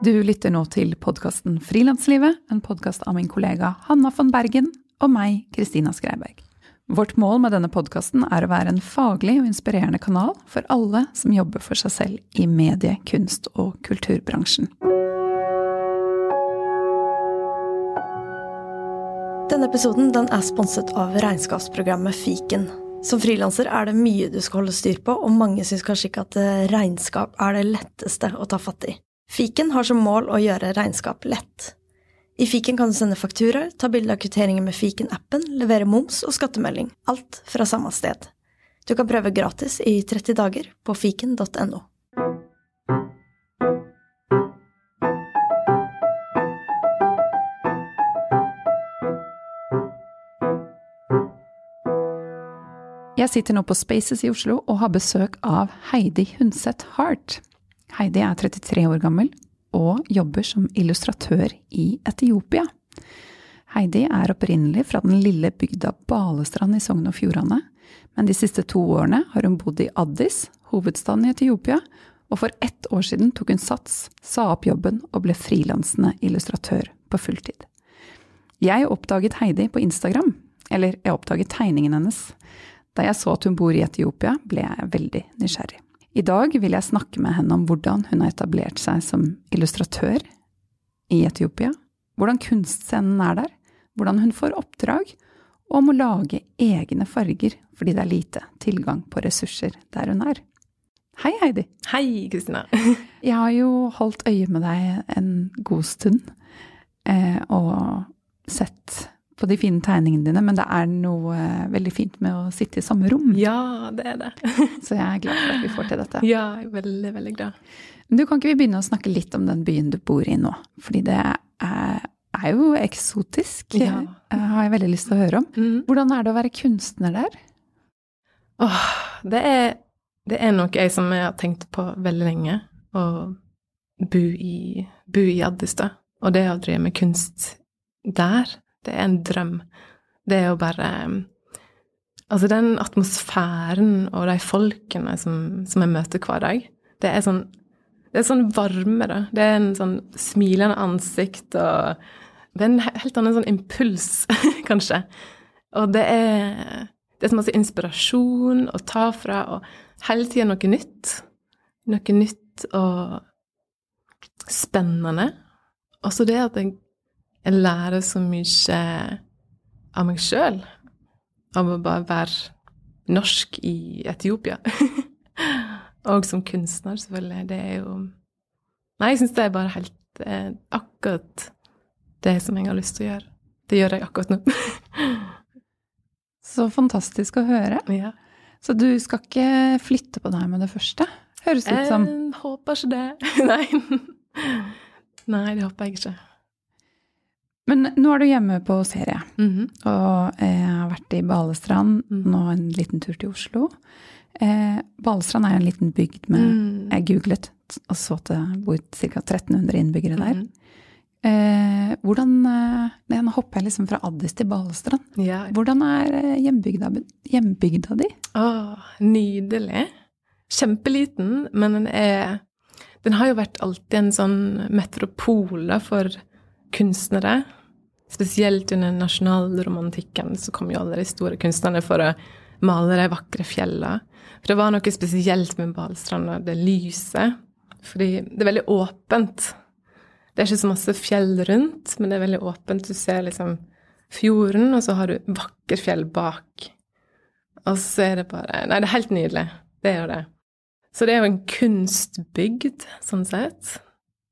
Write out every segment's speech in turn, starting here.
Du lytter nå til podkasten Frilanslivet, en podkast av min kollega Hanna von Bergen og meg, Kristina Skreiberg. Vårt mål med denne podkasten er å være en faglig og inspirerende kanal for alle som jobber for seg selv i medie-, kunst- og kulturbransjen. Denne episoden den er sponset av regnskapsprogrammet Fiken. Som frilanser er det mye du skal holde styr på, og mange syns kanskje ikke at regnskap er det letteste å ta fatt i. Fiken har som mål å gjøre regnskap lett. I fiken kan du sende fakturaer, ta bilde av kvitteringer med fiken-appen, levere moms og skattemelding. Alt fra samme sted. Du kan prøve gratis i 30 dager på fiken.no. Jeg sitter nå på Spaces i Oslo og har besøk av Heidi Hundset Hart. Heidi er 33 år gammel og jobber som illustratør i Etiopia. Heidi er opprinnelig fra den lille bygda Balestrand i Sogn og Fjordane, men de siste to årene har hun bodd i Addis, hovedstaden i Etiopia, og for ett år siden tok hun sats, sa opp jobben og ble frilansende illustratør på fulltid. Jeg oppdaget Heidi på Instagram, eller jeg oppdaget tegningen hennes. Da jeg så at hun bor i Etiopia, ble jeg veldig nysgjerrig. I dag vil jeg snakke med henne om hvordan hun har etablert seg som illustratør i Etiopia, hvordan kunstscenen er der, hvordan hun får oppdrag, og om å lage egne farger fordi det er lite tilgang på ressurser der hun er. Hei, Heidi. Hei, Kristina. Jeg har jo holdt øye med deg en god stund, eh, og sett på de fine tegningene dine, men det er noe eh, veldig fint med å sitte i samme rom. Ja, det er det. Så jeg er glad for at vi får til dette. Ja, jeg er veldig, veldig glad. Men du, kan ikke vi begynne å snakke litt om den byen du bor i nå? Fordi det er, er jo eksotisk, Ja. eh, har jeg veldig lyst til å høre om. Mm. Hvordan er det å være kunstner der? Åh, det er, det er noe jeg som jeg har tenkt på veldig lenge. Å bo i, bo i Addis, da. Og det å drive med kunst der, det er en drøm. Det er jo bare Altså, den atmosfæren og de folkene som, som jeg møter hver dag, det er sånn Det er sånn varme, da. Det er en sånn smilende ansikt og Det er en helt annen sånn impuls, kanskje. Og det er Det er så masse inspirasjon å ta fra, og hele tida noe nytt. Noe nytt og spennende. Og så det at jeg, jeg lærer så mye av meg sjøl. Av å bare være norsk i Etiopia. og som kunstner, selvfølgelig. Det er jo Nei, jeg syns det er bare helt eh, akkurat det som jeg har lyst til å gjøre. Det gjør jeg akkurat nå. Så fantastisk å høre. ja. Så du skal ikke flytte på deg med det første? Høres ut som Jeg håper ikke det. Nei. Nei, det håper jeg ikke. Men nå er du hjemme på serie, Mhm. og jeg har vært i Balestrand, Mm. nå en liten tur til Oslo. Eh, Balestrand er en liten bygd med Mm. Jeg googlet og så at det bor ca. 1300 innbyggere der. -hmm. Eh, hvordan eh, Nå hopper jeg liksom fra Addis til Balestrand. Ja. Hvordan er eh, hjembygda, hjembygda di? Å, nydelig. Kjempeliten, men den er Den har jo vært alltid en sånn metropole for kunstnere. Spesielt under nasjonalromantikken så kom jo alle de store kunstnerne for å male de vakre fjellene. For det var noe spesielt med Balestrand og det lyset. Fordi det er veldig åpent. Det er ikke så masse fjell rundt, men det er veldig åpent. Du ser liksom fjorden, og så har du vakre fjell bak. Og så er det bare Nei, det er helt nydelig. Det er jo det. Så det er jo en kunstbygd, sånn sett.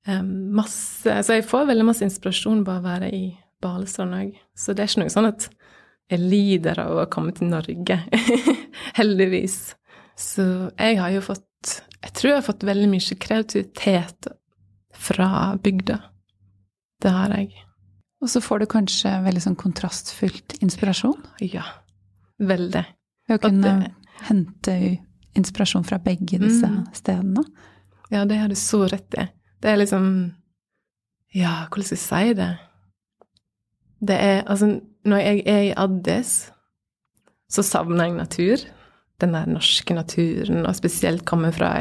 Um, masse Så jeg får veldig masse inspirasjon bare å være i Balestrand òg. Så det er ikke noe sånn at jeg lider av å komme til Norge. Heldigvis. Så jeg har jo fått Jeg tror jeg har fått veldig mye kreativitet fra bygda. Det har jeg. Og så får du kanskje veldig sånn kontrastfylt inspirasjon Ja. Veldig. ved å kunne det- hente inspirasjon fra begge disse Mm. stedene. Ja, det har du så rett i. Det er liksom Ja, hvordan skal jeg si det? Det er Altså, når jeg er i Addis, så savner jeg natur. Den der norske naturen, og spesielt kommer fra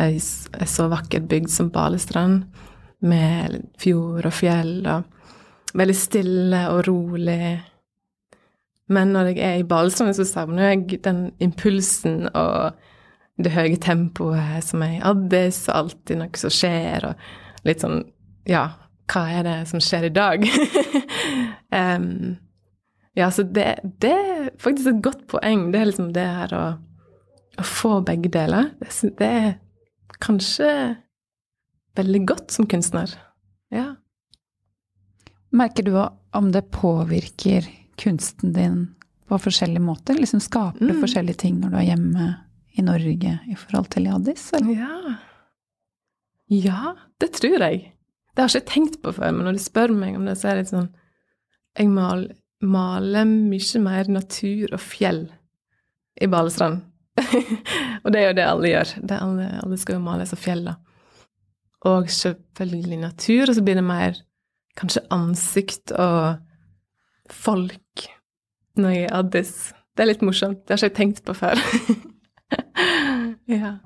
ei, så vakker bygd som Balestrand, med fjord og fjell og veldig stille og rolig. Men når jeg er i Balestrand, så savner jeg den impulsen og det høye tempoet som er i Addis, og alltid noe som skjer, og litt sånn Ja, hva er det som skjer i dag? um, ja, så det, det, er faktisk et godt poeng. Det er liksom det her å, å få begge deler. Det, det er kanskje veldig godt som kunstner. Ja. Merker du om det påvirker kunsten din på forskjellige måter? Liksom Skaper du mm. forskjellige ting når du er hjemme i Norge i forhold til i Addis? Eller? Ja. ja, det tror jeg. Det har jeg ikke tenkt på før, men når de spør meg om det, så er det litt sånn Jeg mal, maler mye mer natur og fjell i Balestrand. og det er jo det alle gjør. Det alle, alle, skal jo male av fjell, da. Og selvfølgelig natur, og så blir det mer kanskje ansikt og folk når jeg er Addis. Det er litt morsomt. Det har ikke jeg tenkt på før. ja.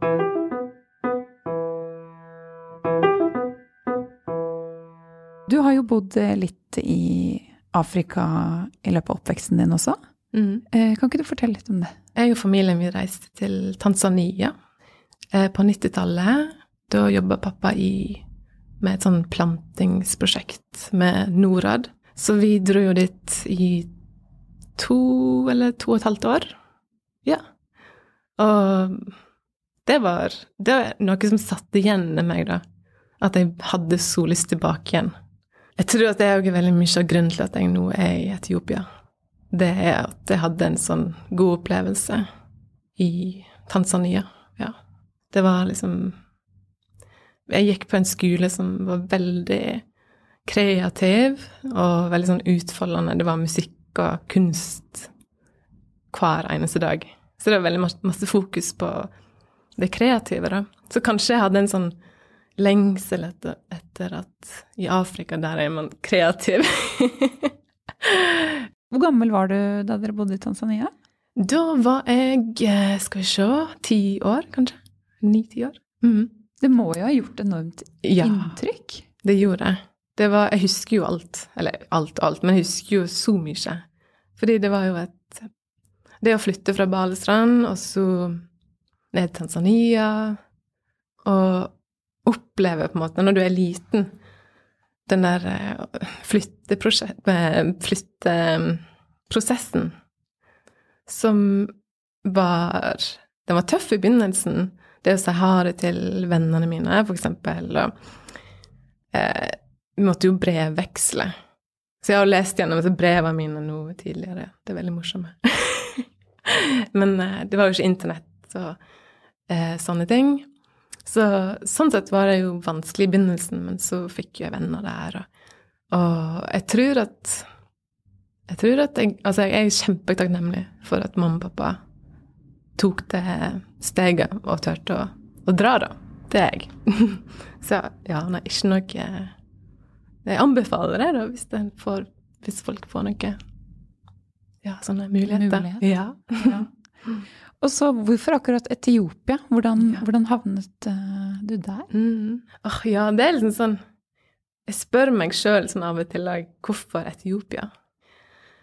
Har jo bodd litt i Afrika i løpet av oppveksten din også. Mm. Eh, kan ikke du fortelle litt om det? Jeg og familien min reiste til Tanzania eh, på 90-tallet. Da jobba pappa i, med et sånn plantingsprosjekt med Norad. Så vi dro jo dit i to eller to og et halvt år. Ja. Og det var, det var noe som satt igjen med meg, da. At jeg hadde så lyst tilbake igjen. Jeg tror at det er veldig mye av grunnen til at jeg nå er i Etiopia. Det er at jeg hadde en sånn god opplevelse i Tanzania. Ja. Det var liksom Jeg gikk på en skole som var veldig kreativ og veldig sånn utfoldende. Det var musikk og kunst hver eneste dag. Så det var veldig masse fokus på det kreative, da. Så kanskje jeg hadde en sånn lengsel etter, etter at i Afrika, der er man kreativ. Hvor gammel var du da dere bodde i Tanzania? Da var jeg, eh, skal vi se, ti år, kanskje. Ni-ti år. Mm. Det må jo ha gjort enormt ja, inntrykk? det gjorde jeg. Det var, jeg husker jo alt. Eller alt og alt, men jeg husker jo så mye. Fordi det var jo et Det å flytte fra Balestrand og så ned til Tanzania og opplever på en måte, når du er liten, den der flytteprosessen flytteprosessen som var Den var tøff i begynnelsen. Det å si ha det til vennene mine, for eksempel. Og eh, vi måtte jo brevveksle. Så jeg har lest gjennom brevene mine nå tidligere. Det er veldig morsomme. Men eh, det var jo ikke internett og eh, sånne ting. Så sånn sett var det jo vanskelig i begynnelsen, men så fikk jeg venner der. Og, og jeg tror at jeg tror at jeg, altså jeg er kjempetakknemlig for at mamma og pappa tok det steget og turte å, å, dra, da. Det er jeg. så ja, nei, ikke noe Jeg anbefaler det, da, hvis, får, hvis folk får noe Ja, sånne muligheter. Mulighet. Ja. ja. Og så hvorfor akkurat Etiopia? Hvordan, ja. hvordan havnet uh, du der? Mm. Oh, ja, det er liksom sånn Jeg spør meg sjøl sånn av og til hvorfor Etiopia?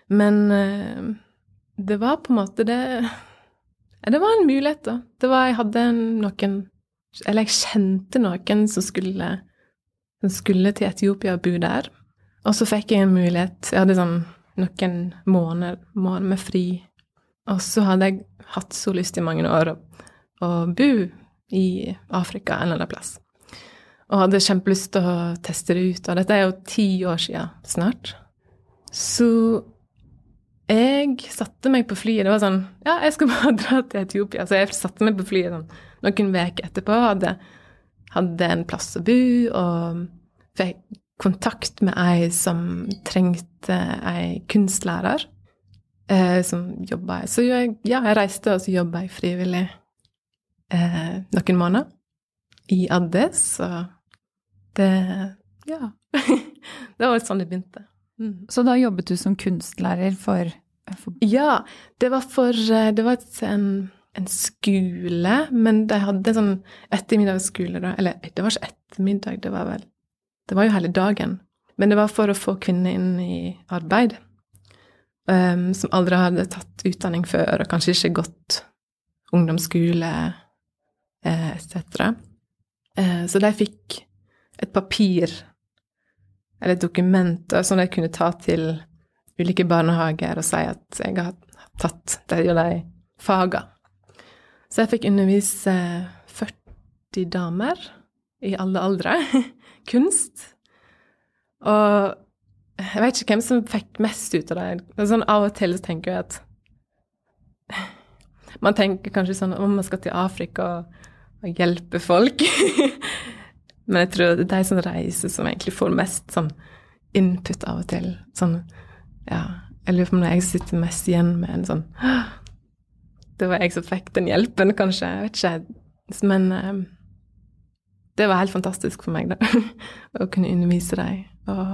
Men uh, det var på en måte det Det var en mulighet, da. Det var Jeg hadde noen Eller jeg kjente noen som skulle, som skulle til Etiopia og bo der. Og så fikk jeg en mulighet. Jeg hadde sånn noen måneder, måneder med fri. Og så hadde jeg hatt så lyst i mange år å, bo i Afrika en eller annen plass. Og hadde kjempelyst til å teste det ut. Og dette er jo ti år siden snart. Så jeg satte meg på flyet. Det var sånn Ja, jeg skal bare dra til Etiopia. Så jeg satte meg på flyet sånn, noen uker etterpå. Hadde, hadde en plass å bo og fikk kontakt med ei som trengte ei kunstlærer eh, som jobba Så jeg, ja, jeg reiste, og så jobba jeg frivillig eh, noen måneder i Addis, og det Ja. det var sånn det begynte. Mm. Så da jobbet du som kunstlærer for, for Ja, det var for eh, Det var en, en skole, men de hadde sånn ettermiddagsskole, da. Eller det var ikke ettermiddag, det var vel Det var jo hele dagen. Men det var for å få kvinner inn i arbeid. Um, som aldri hadde tatt utdanning før, og kanskje ikke gått ungdomsskole uh, etc. Uh, så de fikk et papir, eller et dokument, som de kunne ta til ulike barnehager og si at jeg har tatt de og de fagene. Så jeg fikk undervise 40 damer i alle aldre. Kunst. Og jeg vet ikke hvem som fikk mest ut av det. Sånn, av og til tenker jeg at Man tenker kanskje sånn om man skal til Afrika og, og hjelpe folk. Men jeg tror det er de som reiser, som egentlig får mest sånn input av og til. Sånn, ja Jeg lurer på om jeg sitter mest igjen med en sånn Det var jeg som fikk den hjelpen, kanskje. Jeg vet ikke. Men um, det var helt fantastisk for meg, da. å kunne undervise dem. Og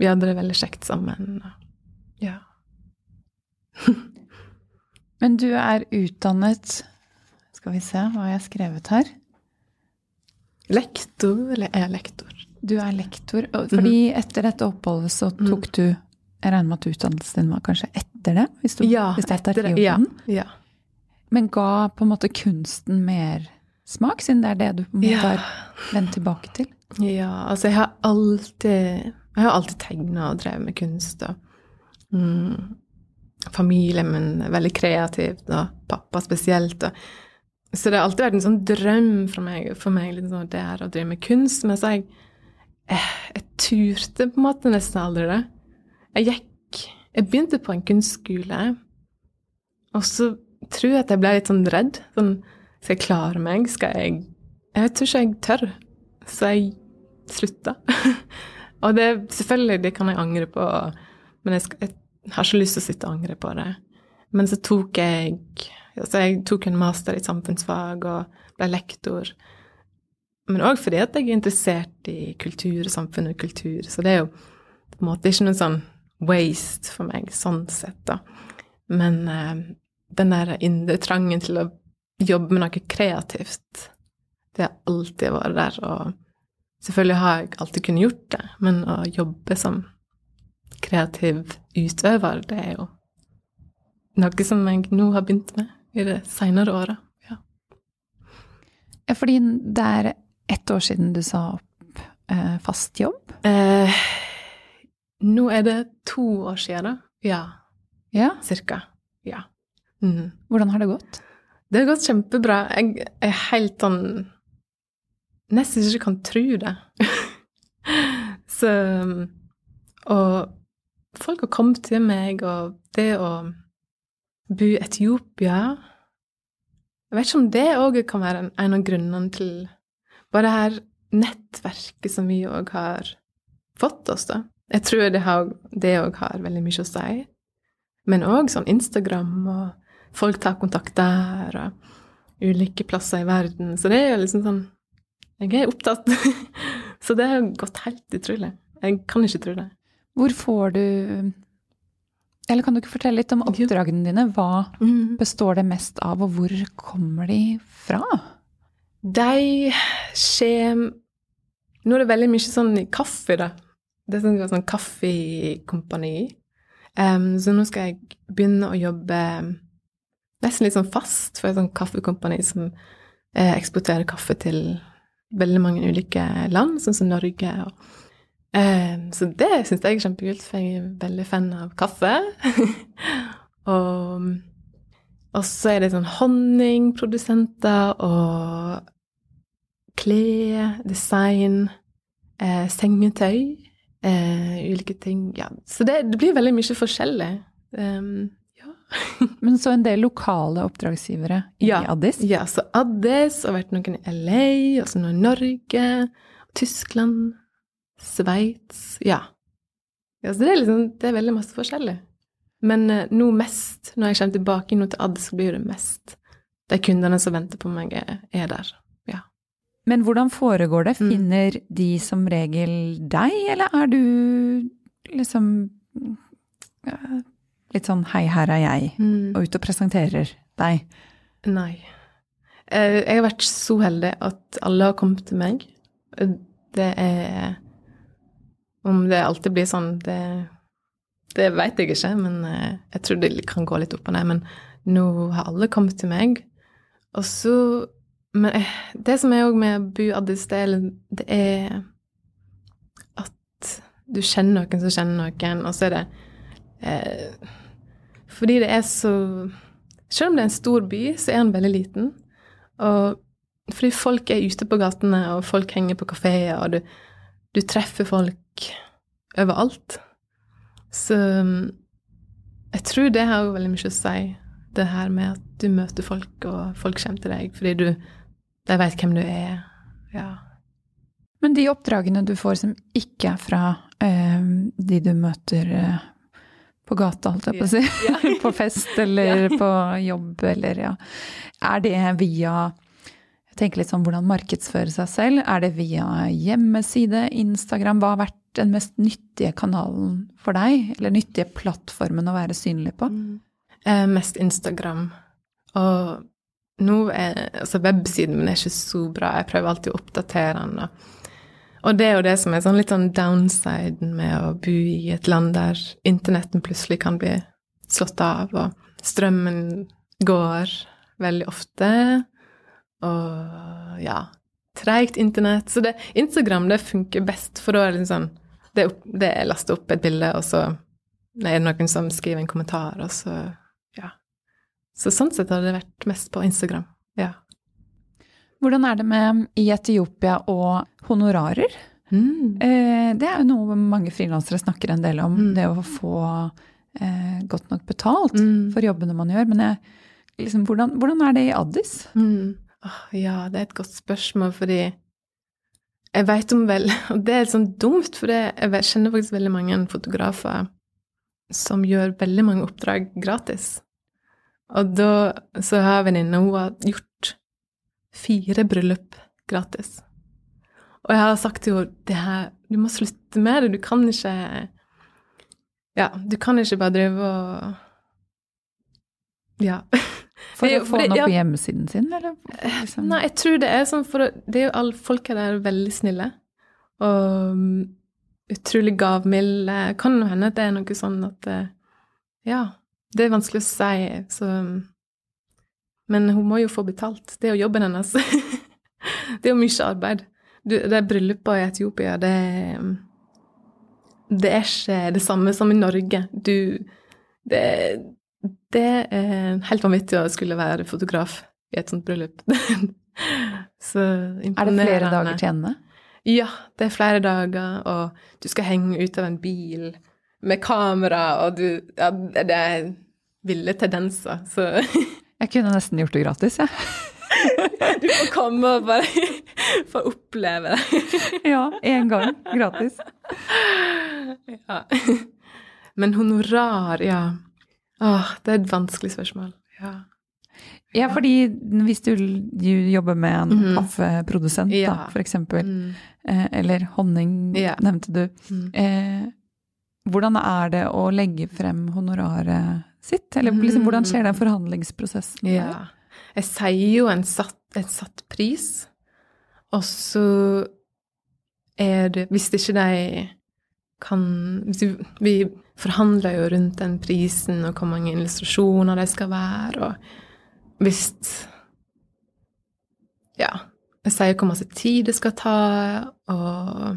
vi hadde det veldig kjekt sammen. Ja. Men du er utdannet Skal vi se, hva har jeg skrevet her? Lektor, eller er lektor? Du er lektor. Fordi mm etter dette oppholdet så mhm. tok du Jeg regner med at utdannelsen din var kanskje etter det? Hvis, du, ja, hvis det er etter det. Ja, ja. Men ga på en måte kunsten mer smak, siden det er det du på en måte ja. har vendt tilbake til? Ja, altså jeg har alltid jeg har alltid tegna og drevet med kunst. og mm, Familien min er veldig kreativ, og pappa spesielt. Og, så det har alltid vært en sånn drøm for meg, for meg liksom, det her å drive med kunst. Men så jeg, jeg, eh, jeg turte på en måte nesten aldri det. Jeg gikk Jeg begynte på en kunstskole, og så tror jeg at jeg ble litt sånn redd. Sånn Skal jeg klare meg? Skal jeg Jeg tror ikke jeg tør. Så jeg slutta. Og det, selvfølgelig, det kan jeg angre på, men jeg, skal, jeg, har ikke lyst til å sitte og angre på det. Men så tok jeg altså jeg tok en master i samfunnsfag og ble lektor. Men òg fordi at jeg er interessert i kultur og samfunn og kultur. Så det er jo på en måte ikke noe sånn waste for meg sånn sett, da. Men eh, den der indre trangen til å jobbe med noe kreativt, det har alltid vært der. og Selvfølgelig har jeg alltid kunnet gjort det, men å jobbe som kreativ utøver, det er jo noe som jeg nå har begynt med i det seinere året. Ja. ja, fordi det er ett år siden du sa opp eh, fast jobb? Eh, nå er det to år siden, da. Ja. ja. Cirka. Ja. Mm. Hvordan har det gått? Det har gått kjempebra. Jeg er helt sånn nesten ikke kan tro det. så Og folk har kommet til meg, og det å bo i Etiopia Jeg vet ikke om det òg kan være en, en av grunnene til bare det her nettverket som vi òg har fått oss, da. Jeg tror det òg har veldig mye å si. Men òg sånn Instagram, og folk tar kontakt der, og ulike plasser i verden. Så det er jo liksom sånn jeg er opptatt. Så det har gått helt utrolig. Jeg kan ikke tro det. Hvor får du Eller kan du ikke fortelle litt om oppdragene dine? Hva mm. består det mest av, og hvor kommer de fra? De skjer Nå er det veldig mye sånn kaffe, da. Det er sånn, sånn kaffekompani. Um, så nå skal jeg begynne å jobbe nesten litt sånn fast for et sånt kaffekompani som eh, eksporterer kaffe til veldig mange ulike land, sånn som Norge. Og, eh, så det syns jeg er kjempekult, for jeg er veldig fan av kaffe. og, og så er det sånn honningprodusenter og klær, design, eh, sengetøy, eh, ulike ting. Ja, så det, det, blir veldig mye forskjellig. Um, Men så en del lokale oppdragsgivere i ja, Addis? Ja, så Addis, og vært noen i LA, og så noen i Norge, Tyskland, Sveits Ja. ja så det er, liksom, det er veldig masse forskjellig. Men uh, nå mest, når jeg kommer tilbake nå til Addis, så blir det mest de kundene som venter på meg, er, er der. Ja. Men hvordan foregår det? Mm. Finner mm. de som regel deg, eller er du liksom litt sånn 'hei, her er jeg', mm. og ut og presenterer deg? Nei. Eh, jeg har vært så heldig at alle har kommet til meg. Det er Om det alltid blir sånn, det, det vet jeg ikke, men eh, jeg tror det kan gå litt opp og ned. Men nå har alle kommet til meg, og så Men eh, det som er òg med Bu Addis, det er, det er at du kjenner noen som kjenner noen, og så er det eh, Fordi det er så Selv om det er en stor by, så er den veldig liten. Og fordi folk er ute på gatene, og folk henger på kafeer, og du, du treffer folk overalt. Så jeg tror det har jo veldig mye å si, det her med at du møter folk, og folk kommer til deg fordi du de vet hvem du er. Ja. Men de oppdragene du får som ikke er fra eh, de du møter eh, på gata, holdt jeg på å si, på fest eller på jobb eller ja, er det via jeg tenker litt sånn hvordan markedsføre seg selv. Er det via hjemmeside, Instagram? Hva har vært den mest nyttige kanalen for deg? Eller nyttige plattformen å være synlig på? Eh, mest Instagram. Og nå er altså websiden min er ikke så bra. Jeg prøver alltid å oppdatere den. Og, og det er jo det som er sånn litt sånn downsiden med å bo i et land der internetten plutselig kan bli slått av, og strømmen går veldig ofte. Og ja Treigt internett. Så det, Instagram det funker best, for da er det sånn Det det er lasta opp et bilde, og så er det noen som skriver en kommentar, og så Ja. Så sånn sett har det vært mest på Instagram. Ja. Hvordan er det med i Etiopia og honorarer? Mm. Eh, det er jo noe mange frilansere snakker en del om. Mm. Det å få eh, godt nok betalt Mm. for jobbene man gjør. Men jeg, liksom, hvordan, hvordan er det i Addis? Åh, ja, det er et godt spørsmål, fordi jeg vet om vel Og det er litt sånn dumt, for det, jeg kjenner faktisk veldig mange fotografer som gjør veldig mange oppdrag gratis. Og da så har venninna en hun har gjort fire bryllup gratis. Og jeg har sagt til henne det her, du må slutte med det, du kan ikke Ja, du kan ikke bare drive og Ja. For å få noe den opp på hjemmesiden sin, eller? Liksom? Nei, jeg tror det er sånn, for det er jo alle folk her er veldig snille. Og mm, utrolig gavmilde. Kan jo hende at det er noe sånn at eh, Ja, det er vanskelig å si, så mm, Men hun må jo få betalt. Det er jo jobben hennes. det er jo mye arbeid. Du, det bryllupet i Etiopia, det mm, Det er ikke det samme som i Norge. Du Det, det er helt vanvittig å skulle være fotograf i et sånt bryllup. Så Er det flere dager til ende? Ja, det er flere dager, og du skal henge ut av en bil med kamera, og du Ja, det er ville tendenser, så Jeg kunne nesten gjort det gratis, jeg. du får komme og bare få oppleve det. Ja, én gang gratis. Ja. Men honorar, ja. Åh, det er et vanskelig spørsmål. Ja. Ja, fordi hvis du, du jobber med en mm. kaffeprodusent, Ja. da, for eksempel, Mm. eh, eller honning, Ja. nevnte du. Mm. Eh, hvordan er det å legge frem honoraret sitt? Eller liksom, Mm. hvordan skjer den forhandlingsprosessen? der? Ja. Jeg sier jo en satt, et satt pris, og så er det Hvis ikke de kan Vi forhandler jo rundt den prisen og hvor mange illustrasjoner det skal være, og hvis Ja. Jeg sier hvor masse tid det skal ta, og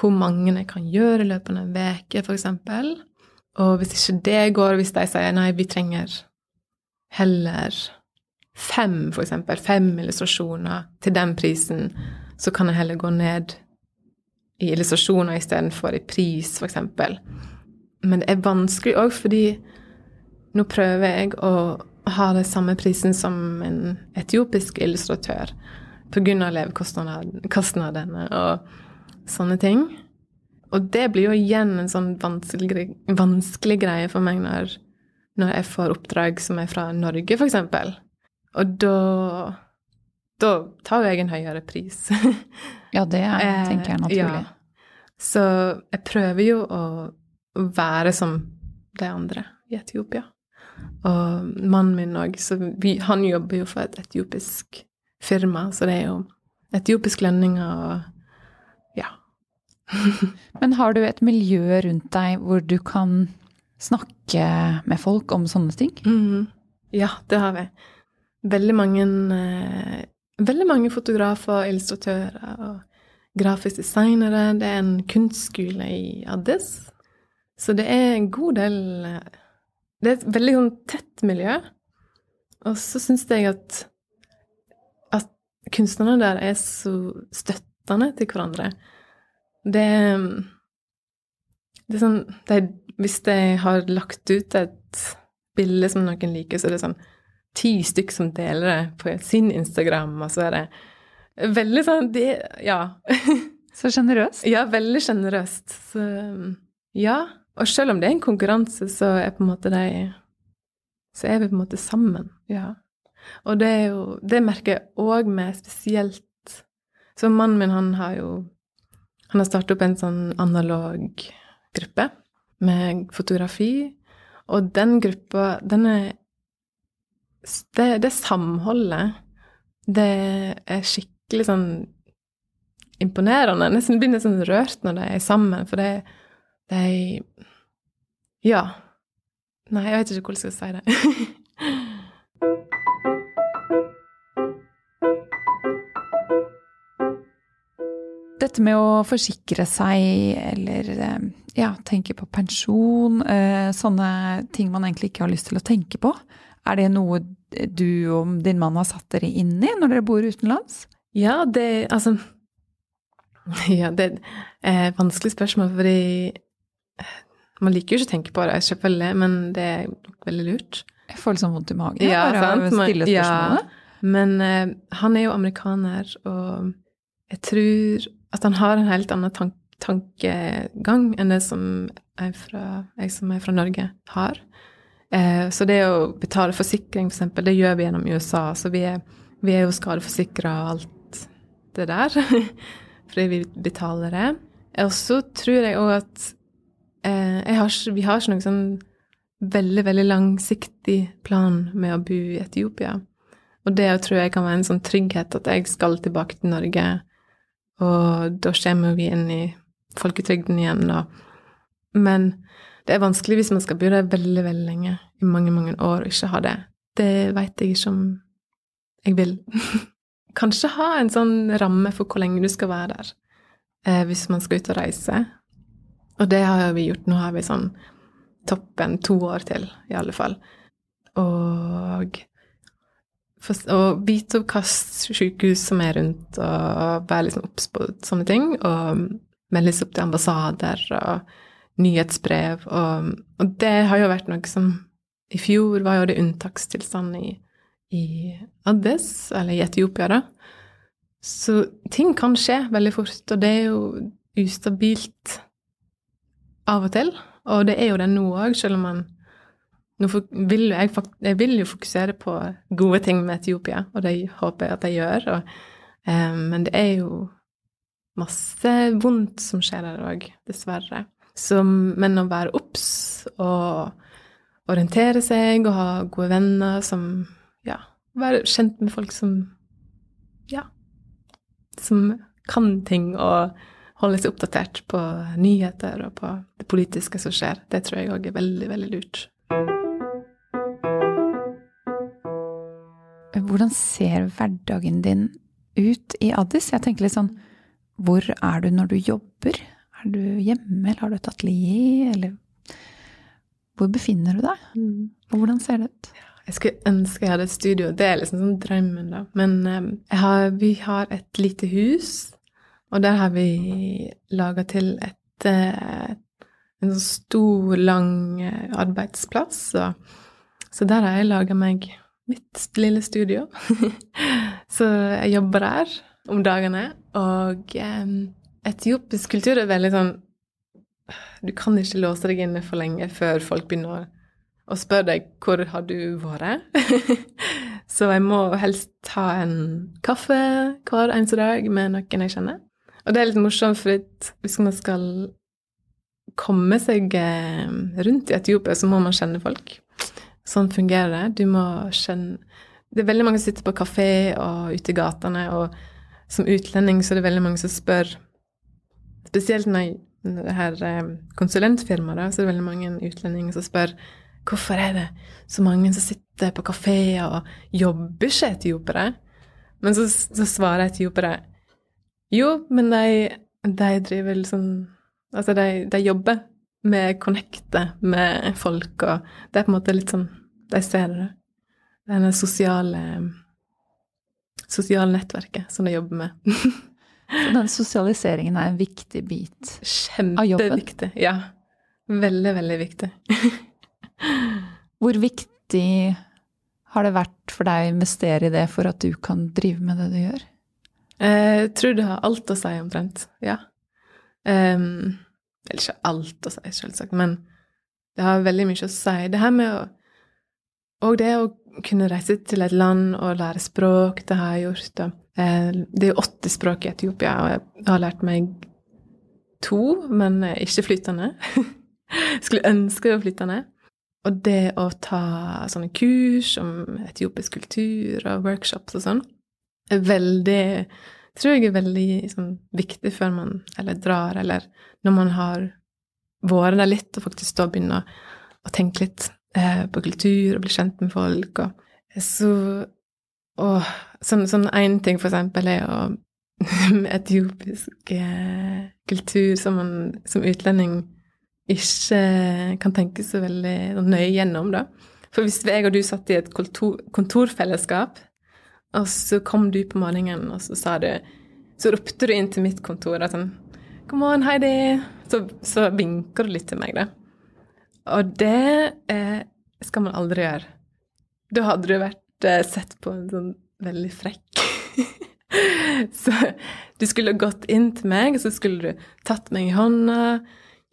hvor mange jeg kan gjøre i løpet av en uke, f.eks. Og hvis ikke det går, hvis de sier nei, vi trenger heller fem, for eksempel, fem illustrasjoner til den prisen, så kan jeg heller gå ned i illustrasjoner istedenfor i pris, for eksempel. Men det er vanskelig òg fordi nå prøver jeg å ha den samme prisen som en etiopisk illustratør pga. levekostnadene og sånne ting. Og det blir jo igjen en sånn vanskelig, vanskelig greie for meg når, når jeg får oppdrag som er fra Norge, f.eks. Og da da tar jo jeg en høyere pris. Ja, det er, Eh, tenker jeg er naturlig. Ja. Så jeg prøver jo å være som de andre i Etiopia. Og mannen min òg, han jobber jo for et etiopisk firma, så det er jo etiopisk lønninger og. Men har du et miljø rundt deg hvor du kan snakke med folk om sånne ting? Mhm. Ja, det har vi. Veldig mange, eh, veldig mange fotografer, illustratører og grafiske designere. Det er en kunstskole i Addis. Så det er en god del eh, Det er et veldig sånn tett miljø. Og så syns jeg at, at kunstnerne der er så støttende til hverandre. Det, det er sånn det, Hvis jeg har lagt ut et bilde som noen liker, så er det sånn ti stykk som deler det på sin Instagram, og så er det veldig sånn det, Ja. Så sjenerøst. Ja, veldig sjenerøst. Så ja. Og selv om det er en konkurranse, så er på en måte de Så er vi på en måte sammen. Ja. Og det er jo Det merker jeg òg med spesielt Så mannen min, han har jo Han har startet opp en sånn analog gruppe med fotografi, og den gruppa, den er det, det samholdet, det er skikkelig sånn imponerende. Jeg nesten blir nesten rørt når de er sammen, for det de Ja. Nei, jeg vet ikke hvordan jeg skal si det. Dette med å forsikre seg eller eh, ja, tenke på pensjon, eh, sånne ting man egentlig ikke har lyst til å tenke på, er det noe du og din mann har satt dere inn i når dere bor utenlands? Ja, det Altså Ja, det er et vanskelig spørsmål, fordi man liker jo ikke å tenke på det, selvfølgelig, men det er veldig lurt. Jeg får litt sånn vondt i magen Ja, bare av å stille spørsmålet. Ja, men uh, han er jo amerikaner, og jeg tror at han har en helt annen tank tankegang enn det som jeg, fra, jeg som er fra Norge, har. Eh, så det å betale forsikring, for eksempel, det gjør vi gjennom USA. Så vi er, vi er jo skadeforsikra og alt det der. Fordi vi betaler det. Og så tror jeg òg at eh, har, vi har ikke noen sånn veldig, veldig langsiktig plan med å bo i Etiopia. Og det tror jeg kan være en sånn trygghet at jeg skal tilbake til Norge, og da kommer vi inn i folketrygden igjen, da. Men det er vanskelig hvis man skal bo der veldig, veldig lenge, i mange, mange år, og ikke ha det. Det veit jeg ikke om jeg vil. Kanskje ha en sånn ramme for hvor lenge du skal være der, eh, hvis man skal ut og reise. Og det har vi gjort. Nå har vi sånn toppen to år til, i alle fall. Og og vite om hvilket sykehus som er rundt, og være liksom obs på sånne ting. Og meldes opp til ambassader og nyhetsbrev. Og, og det har jo vært noe som I fjor var jo det unntakstilstand i, i Addis, eller i Etiopia, da. Så ting kan skje veldig fort, og det er jo ustabilt av og til. Og det er jo det nå òg, selv om man nå vil jeg, jeg vil jo fokusere på gode ting med Etiopia, og det håper jeg at jeg gjør. Og, eh, men det er jo masse vondt som skjer der òg, dessverre. Så, men å være obs og orientere seg og ha gode venner som Ja, være kjent med folk som Ja, som kan ting og holde seg oppdatert på nyheter og på det politiske som skjer. Det tror jeg òg er veldig, veldig lurt. Hvordan ser hverdagen din ut i Addis? Jeg tenker litt sånn Hvor er du når du jobber? Er du hjemme, eller har du et atelier, eller Hvor befinner du deg? Og hvordan ser det ut? Jeg skulle ønske jeg hadde et studio. Det er liksom sånn drømmen, da. Men eh, jeg har, vi har et lite hus, og der har vi laga til et eh, En sånn stor, lang eh, arbeidsplass. Så, så der har jeg laga meg mitt lille studio. så jeg jobber der om dagene. Og um, etiopisk kultur er veldig sånn Du kan ikke låse deg inne for lenge før folk begynner å spørre spør deg hvor har du vært. så jeg må helst ta en kaffe hver eneste dag med noen jeg kjenner. Og det er litt morsomt, for hvis man skal komme seg eh, rundt i Etiopia, så må man kjenne folk. Sånn fungerer det. Du må skjønne Det er veldig mange som sitter på kafé og ute i gatene, og som utlending så er det veldig mange som spør spesielt når, det her eh, konsulentfirmaet, så er det veldig mange utlendinger som spør hvorfor er det så mange som sitter på kafeer og jobber ikke etiopere? Men så, så svarer etiopere jo, men de, de driver liksom Altså, de, de jobber med connecter med folk, og det er på en måte litt sånn De ser det. Denne sosiale sosiale nettverket som de jobber med. Så den sosialiseringen er en viktig bit av jobben? Kjempeviktig. Ja. Veldig, veldig viktig. Hvor viktig har det vært for deg å investere i det for at du kan drive med det du gjør? Eh, jeg tror det har alt å si, omtrent. Ja. Um, eller ikke alt å si, selvsagt, men det har veldig mye å si. Det her med å Og det å kunne reise til et land og lære språk, det har jeg gjort. Eh, det er jo 80 språk i Etiopia, og jeg har lært meg to, men ikke flytende. Skulle ønske det var flytende. Og det å ta sånne kurs om etiopisk kultur og workshops og sånn, er veldig tror jeg er veldig liksom, viktig før man eller drar, eller når man har vært der litt og faktisk da begynner å tenke litt eh, på kultur og bli kjent med folk. Og så og sånn, sånn en ting, for eksempel, er å etiopisk eh, kultur som man som utlending ikke kan tenke så veldig nøye gjennom, da. For hvis jeg og du satt i et kontor, kontorfellesskap, og så kom du på morgenen, og så sa du Så ropte du inn til mitt kontor og sånn God morgen, Heidi. Så, så vinker du litt til meg, da. Og det eh, skal man aldri gjøre. Da hadde du vært eh, sett på en sånn veldig frekk. så du skulle gått inn til meg, og så skulle du tatt meg i hånda,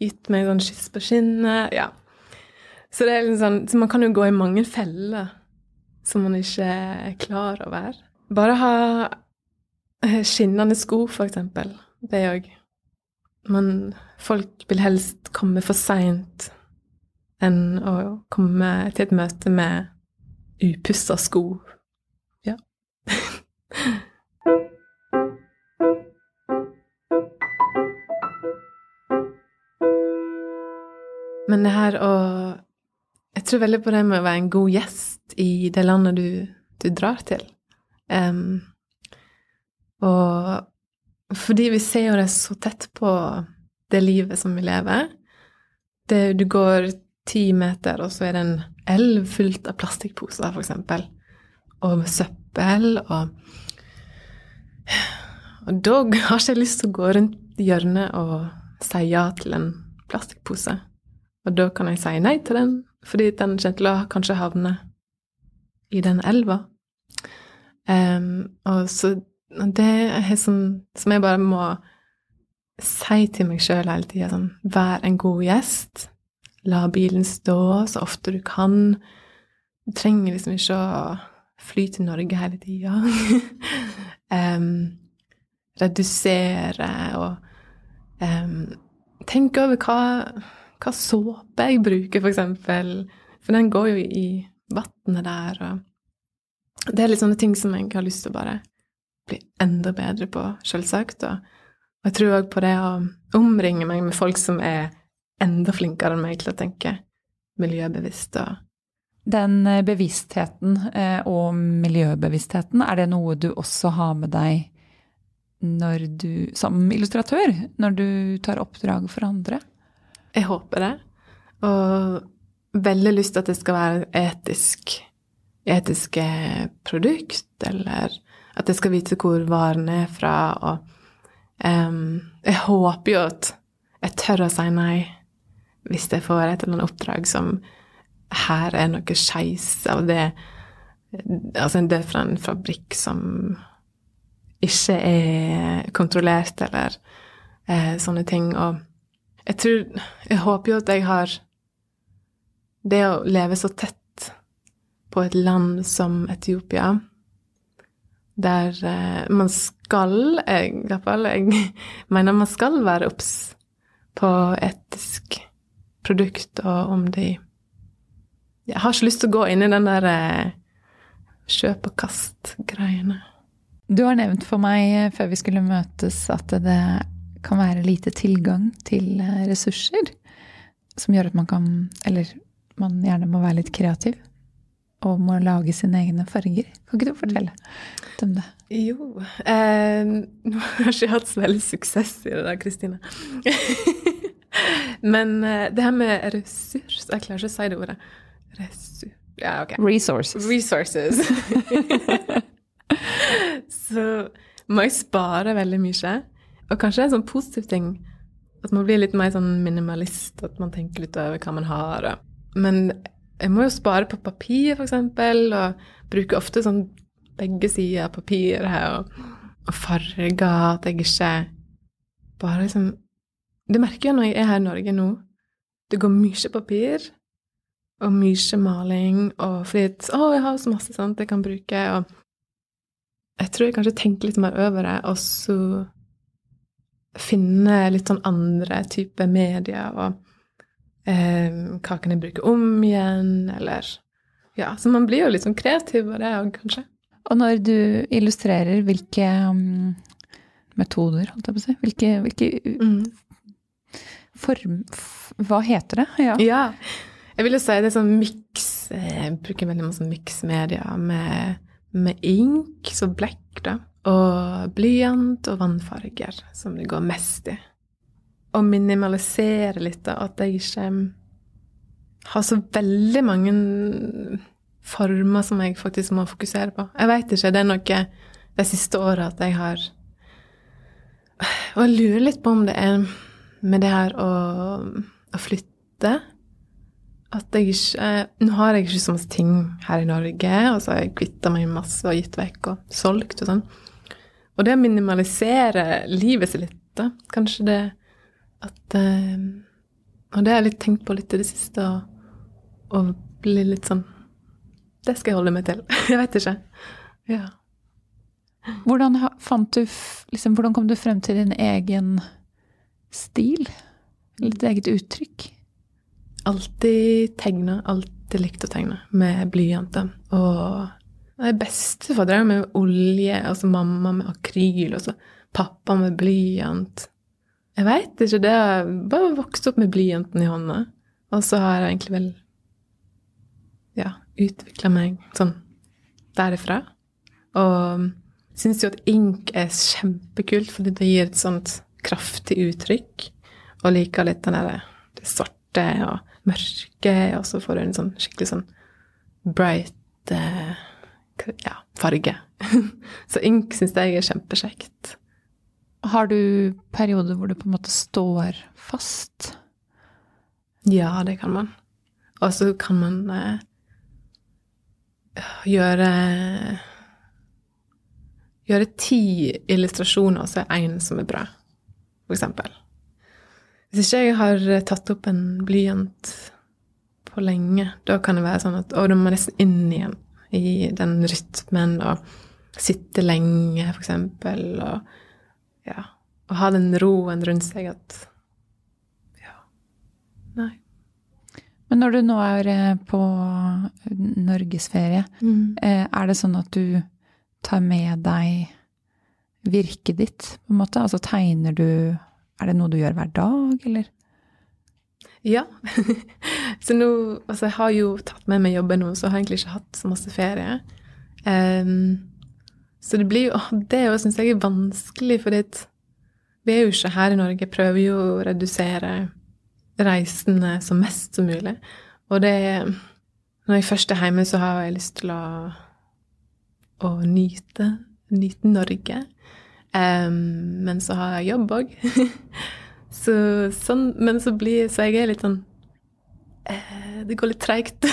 gitt meg sånn kyss på skinnet. Ja. Så, det er liksom sånn, så man kan jo gå i mange feller som man ikke er klar over. Bare ha eh, skinnende sko, for eksempel. Det òg. Men folk vil helst komme for seint enn å komme til et møte med upussa sko. Ja. Men det her å Jeg tror veldig på det med å være en god gjest i det landet du, du drar til. Um, og fordi vi ser jo det så tett på det livet som vi lever. Det, du går ti meter, og så er det en elv fullt av plastikkposer, eksempel. Og søppel, og Og da har ikke jeg lyst til å gå rundt hjørnet og si ja til en plastikkpose. Og da kan jeg si nei til den, fordi den kommer til å kanskje havne i den elva. Um, og så det er sånn som jeg bare må si til meg sjøl hele tida sånn Vær en god gjest. La bilen stå så ofte du kan. Du trenger liksom ikke å fly til Norge hele tida. um, redusere og um, Tenk over hva, hva såpe jeg bruker, for eksempel. For den går jo i vannet der, og Det er litt sånne ting som jeg har lyst til å bare bli enda bedre på, selvsagt. Og, og jeg tror òg på det å omringe meg med folk som er enda flinkere enn meg til å tenke miljøbevisst og Den eh, bevisstheten eh, og miljøbevisstheten, er det noe du også har med deg når du, som illustratør, når du tar oppdrag for andre? Jeg håper det. Og veldig lyst til at det skal være etisk, etiske produkt, eller at jeg skal vite hvor varen er fra. Og um, jeg håper jo at jeg tør å si nei hvis jeg får et eller annet oppdrag som her er noe skeis av det Altså det er fra en fabrikk som ikke er kontrollert, eller eh, sånne ting. Og jeg tror Jeg håper jo at jeg har Det å leve så tett på et land som Etiopia, der eh, man skal, jeg, i hvert fall Jeg mener man skal være obs på etisk produkt, og om de Jeg har ikke lyst til å gå inn i den der eh, kjøp og kast-greiene. Du har nevnt for meg eh, før vi skulle møtes, at det kan være lite tilgang til eh, ressurser. Som gjør at man kan Eller man gjerne må være litt kreativ. Og må lage sine egne farger. Kan ikke du fortelle litt om det? Jo eh, Nå har jeg ikke hatt så veldig suksess i det der, Kristine. Men eh, det her med ressurs Jeg klarer ikke å si det ordet. Ressurs Ja, OK. Resources. Resources. så må jeg spare veldig mye. Og kanskje det er en sånn positiv ting at man blir litt mer sånn minimalist, at man tenker litt over hva man har. Men jeg må jo spare på papir, f.eks., og bruker ofte sånn begge sider av papir her, og, og farger, at jeg ikke bare liksom Det merker jeg når jeg er her i Norge nå. Det går mye papir og mye maling, og fordi å, jeg har så masse sånt jeg kan bruke, og jeg tror jeg kanskje tenker litt mer over det, og så finne litt sånn andre typer medier, og eh, hva kan jeg bruke om igjen, eller Ja, så man blir jo litt sånn kreativ av det òg, kanskje. Og når du illustrerer, hvilke um, metoder, holdt jeg på å si? Hvilke, hvilke Mm. form... Hva heter det? Ja. Ja. Jeg vil jo si det er sånn miks Jeg bruker veldig masse miksmedia med, med ink, så blekk, da, og blyant og vannfarger, som det går mest i. Og minimalisere litt, da, at jeg ikke har så veldig mange former som jeg faktisk må fokusere på. Jeg veit ikke, det er noe de siste åra at jeg har Og jeg lurer litt på om det er med det her å, å flytte at jeg ikke Nå har jeg ikke så masse ting her i Norge, og så har jeg kvitta meg masse og gitt vekk og solgt og sånn. Og det å minimalisere livet sitt litt, da, kanskje det at eh, Og det har jeg litt tenkt på litt i det siste, å og bli litt sånn Det skal jeg holde meg til. Jeg vet ikke. Ja. Hvordan, fant du, liksom, hvordan kom du frem til din egen stil? Eller ditt eget uttrykk? Alltid tegna, alltid likt å tegne med blyanter. Og de bestefar drev med olje, og så mamma med akryl, og så pappa med blyant. Jeg veit ikke, det er bare vokst opp med blyanten i hånda. Og så har jeg egentlig vel ja, utvikla meg sånn derifra. Og syns jo at ink er kjempekult, fordi det gir et sånt kraftig uttrykk. Og liker litt den derre det svarte og mørke, og så får du en sånn skikkelig sånn bright eh, ja, farge. så ink syns jeg er kjempekjekt. Har du perioder hvor du på en måte står fast? Ja, det kan man. Og så kan man eh, gjøre Gjøre ti illustrasjoner, og så er én som er bra, for eksempel. Hvis ikke jeg har tatt opp en blyant på lenge, da kan det være sånn at å, da må jeg nesten inn igjen i den rytmen og sitte lenge, for eksempel, og ja Og ha den roen rundt seg at Ja. Nei. Men når du nå er eh, på norgesferie, mm. er det sånn at du tar med deg virket ditt, på en måte? Altså tegner du Er det noe du gjør hver dag, eller? Ja. så nå Altså, jeg har jo tatt med meg jobben nå, så har jeg egentlig ikke hatt så masse ferie. Ehm, så det blir jo Det òg syns jeg er vanskelig, for vi er jo ikke her i Norge. Prøver jo å redusere reisene så mest som mulig. Og det Når jeg først er hjemme, så har jeg lyst til å, å nyte, nyte Norge. Um, men så har jeg jobb òg. så, sånn, men så blir Så jeg er litt sånn uh, Det går litt treigt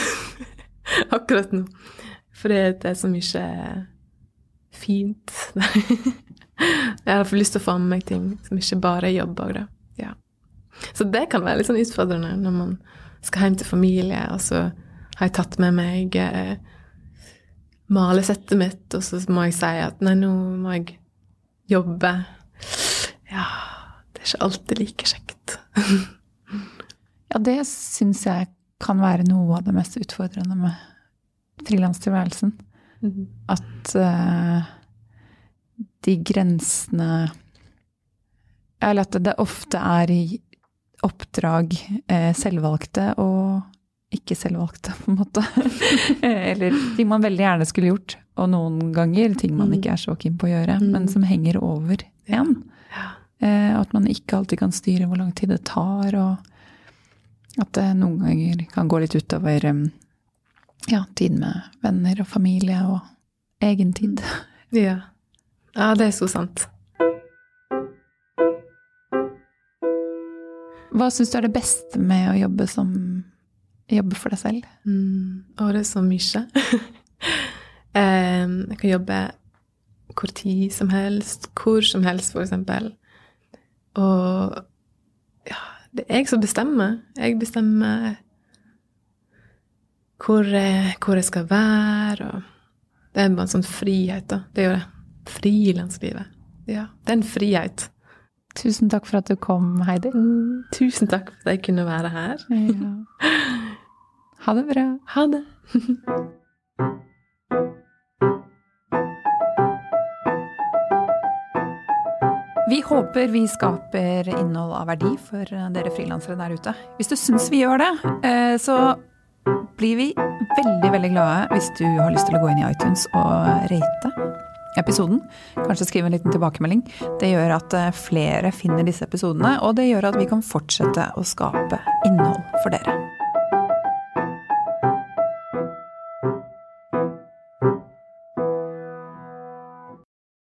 akkurat nå. Fordi det er så mye fint. jeg har lyst til å få med meg ting som ikke bare er jobb da. Ja. Så det kan være litt sånn utfordrende når man skal hjem til familie, og så har jeg tatt med meg eh, malesettet mitt, og så må jeg si at nei, nå må jeg jobbe. Ja, det er ikke alltid like kjekt. Ja, det syns jeg kan være noe av det mest utfordrende med frilanstilværelsen. At uh, de grensene Eller at det ofte er i oppdrag eh, selvvalgte og ikke selvvalgte, på en måte. Eller ting man veldig gjerne skulle gjort, og noen ganger ting man ikke er så keen på å gjøre, Mm. men som henger over en. Ja. Eh, at man ikke alltid kan styre hvor lang tid det tar, og at det noen ganger kan gå litt utover eh, ja, tid med venner og familie og egen tid. Ja. ja, det er så sant. Hva syns du er det beste med å jobbe som jobbe for deg selv? Mm. Å, det er så mye. Jeg kan jobbe hvor tid som helst, hvor som helst, for eksempel. Og ja, det er jeg som bestemmer. Jeg bestemmer hvor jeg, hvor jeg skal være, og det er bare en sånn frihet, da. Det er jo det. Frilanslivet. Ja, det er en frihet. Tusen takk for at du kom, Heidi. Tusen takk for at jeg kunne være her. Ja. Ha det bra. Ha det. Vi håper vi skaper innhold av verdi for dere frilansere der ute. Hvis du syns vi gjør det, eh, så blir vi veldig, veldig glade hvis du har lyst til å gå inn i iTunes og rate episoden. Kanskje skrive en liten tilbakemelding. Det gjør at eh, flere finner disse episodene, og det gjør at vi kan fortsette å skape innhold for dere.